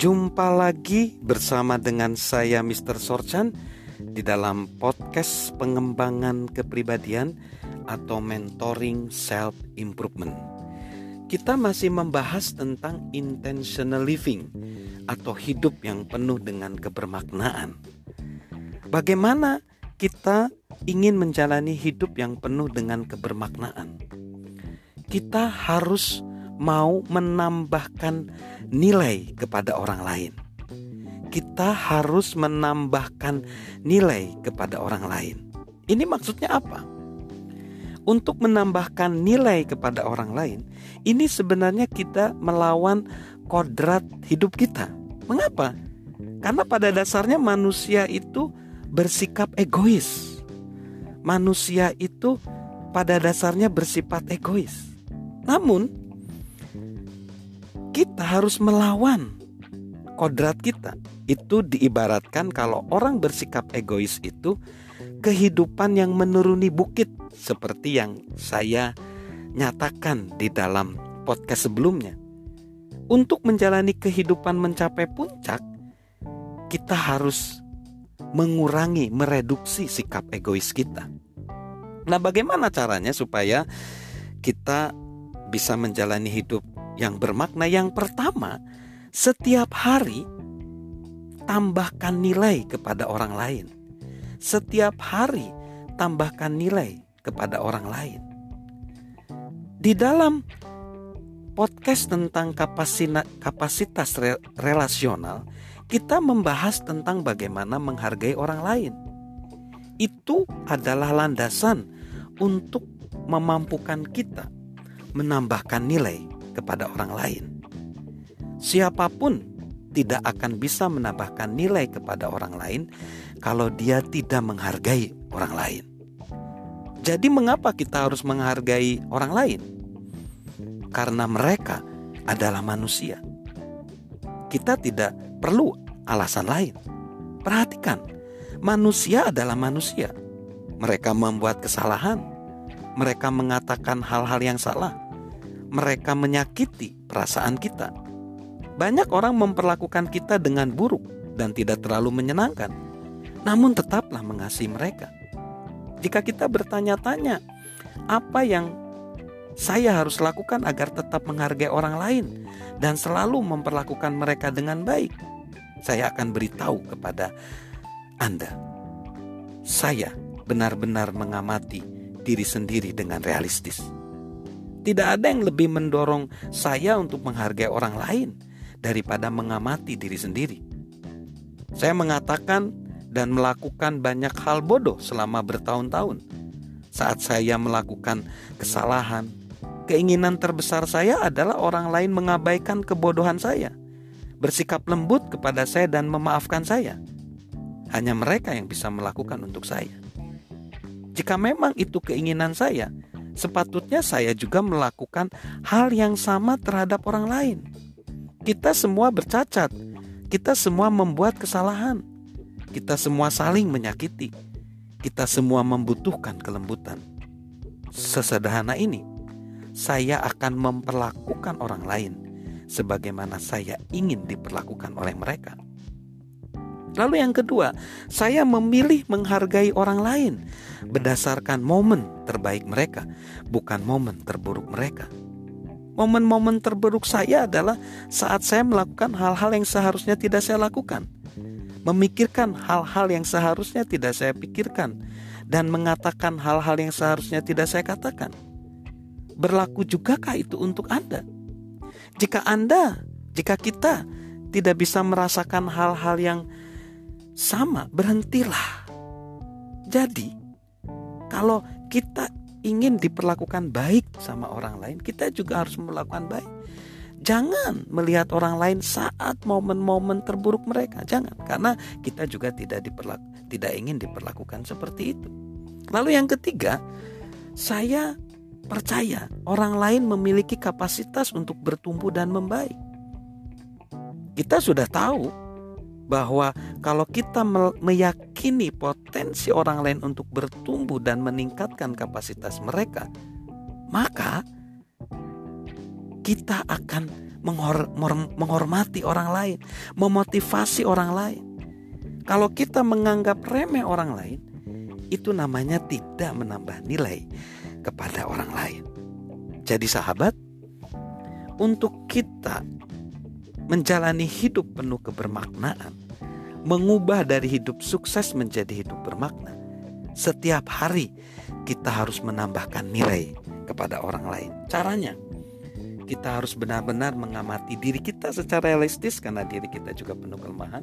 Jumpa lagi bersama dengan saya Mr. Sorchan di dalam podcast pengembangan kepribadian atau mentoring self improvement. Kita masih membahas tentang intentional living atau hidup yang penuh dengan kebermaknaan. Bagaimana kita ingin menjalani hidup yang penuh dengan kebermaknaan? Kita harus mau menambahkan nilai kepada orang lain. Kita harus menambahkan nilai kepada orang lain. Ini maksudnya apa? Untuk menambahkan nilai kepada orang lain, ini sebenarnya kita melawan kodrat hidup kita. Mengapa? Karena pada dasarnya manusia itu bersikap egois. Manusia itu pada dasarnya bersifat egois. Namun, kita harus melawan kodrat kita. Itu diibaratkan kalau orang bersikap egois itu kehidupan yang menuruni bukit seperti yang saya nyatakan di dalam podcast sebelumnya. Untuk menjalani kehidupan mencapai puncak, kita harus mengurangi, mereduksi sikap egois kita. Nah, bagaimana caranya supaya kita bisa menjalani hidup yang bermakna. Yang pertama, setiap hari tambahkan nilai kepada orang lain. Setiap hari tambahkan nilai kepada orang lain. Di dalam podcast tentang kapasitas relasional, kita membahas tentang bagaimana menghargai orang lain. Itu adalah landasan untuk memampukan kita menambahkan nilai kepada orang lain. Siapa pun tidak akan bisa menambahkan nilai kepada orang lain kalau dia tidak menghargai orang lain. Jadi, mengapa kita harus menghargai orang lain? Karena mereka adalah manusia. Kita tidak perlu alasan lain. Perhatikan, manusia adalah manusia. Mereka membuat kesalahan, mereka mengatakan hal-hal yang salah, mereka menyakiti perasaan kita. Banyak orang memperlakukan kita dengan buruk dan tidak terlalu menyenangkan, namun tetaplah mengasihi mereka. Jika kita bertanya-tanya, apa yang saya harus lakukan agar tetap menghargai orang lain dan selalu memperlakukan mereka dengan baik? Saya akan beritahu kepada Anda. Saya benar-benar mengamati diri sendiri dengan realistis. Tidak ada yang lebih mendorong saya untuk menghargai orang lain daripada mengamati diri sendiri. Saya mengatakan dan melakukan banyak hal bodoh selama bertahun-tahun. Saat saya melakukan kesalahan, keinginan terbesar saya adalah orang lain mengabaikan kebodohan saya, bersikap lembut kepada saya dan memaafkan saya. Hanya mereka yang bisa melakukan untuk saya. Jika memang itu keinginan saya, sepatutnya saya juga melakukan hal yang sama terhadap orang lain. Kita semua bercacat, kita semua membuat kesalahan, kita semua saling menyakiti, kita semua membutuhkan kelembutan. Sesederhana ini, saya akan memperlakukan orang lain sebagaimana saya ingin diperlakukan oleh mereka. Lalu yang kedua, saya memilih menghargai orang lain berdasarkan momen terbaik mereka, bukan momen terburuk mereka. Momen-momen terburuk saya adalah saat saya melakukan hal-hal yang seharusnya tidak saya lakukan. Memikirkan hal-hal yang seharusnya tidak saya pikirkan dan mengatakan hal-hal yang seharusnya tidak saya katakan. Berlaku jugakah itu untuk Anda? Jika Anda, jika kita tidak bisa merasakan hal-hal yang sama, berhentilah. Jadi, kalau kita ingin diperlakukan baik sama orang lain, kita juga harus melakukan baik. Jangan melihat orang lain saat momen-momen terburuk mereka, jangan, karena kita juga tidak diperlaku, tidak ingin diperlakukan seperti itu. Lalu yang ketiga, saya percaya orang lain memiliki kapasitas untuk bertumbuh dan membaik. Kita sudah tahu bahwa kalau kita meyakini potensi orang lain untuk bertumbuh dan meningkatkan kapasitas mereka, maka kita akan menghor menghormati orang lain, memotivasi orang lain. Kalau kita menganggap remeh orang lain, itu namanya tidak menambah nilai kepada orang lain. Jadi sahabat, untuk kita menjalani hidup penuh kebermaknaan, mengubah dari hidup sukses menjadi hidup bermakna, setiap hari kita harus menambahkan nilai kepada orang lain. Caranya, kita harus benar-benar mengamati diri kita secara realistis karena diri kita juga penuh kelemahan.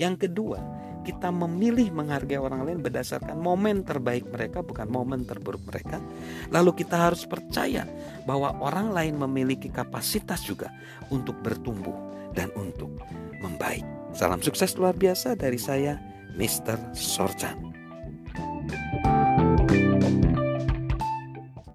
Yang kedua, kita memilih menghargai orang lain berdasarkan momen terbaik mereka bukan momen terburuk mereka. Lalu kita harus percaya bahwa orang lain memiliki kapasitas juga untuk bertumbuh dan untuk membaik. Salam sukses luar biasa dari saya, Mr. Sorchan.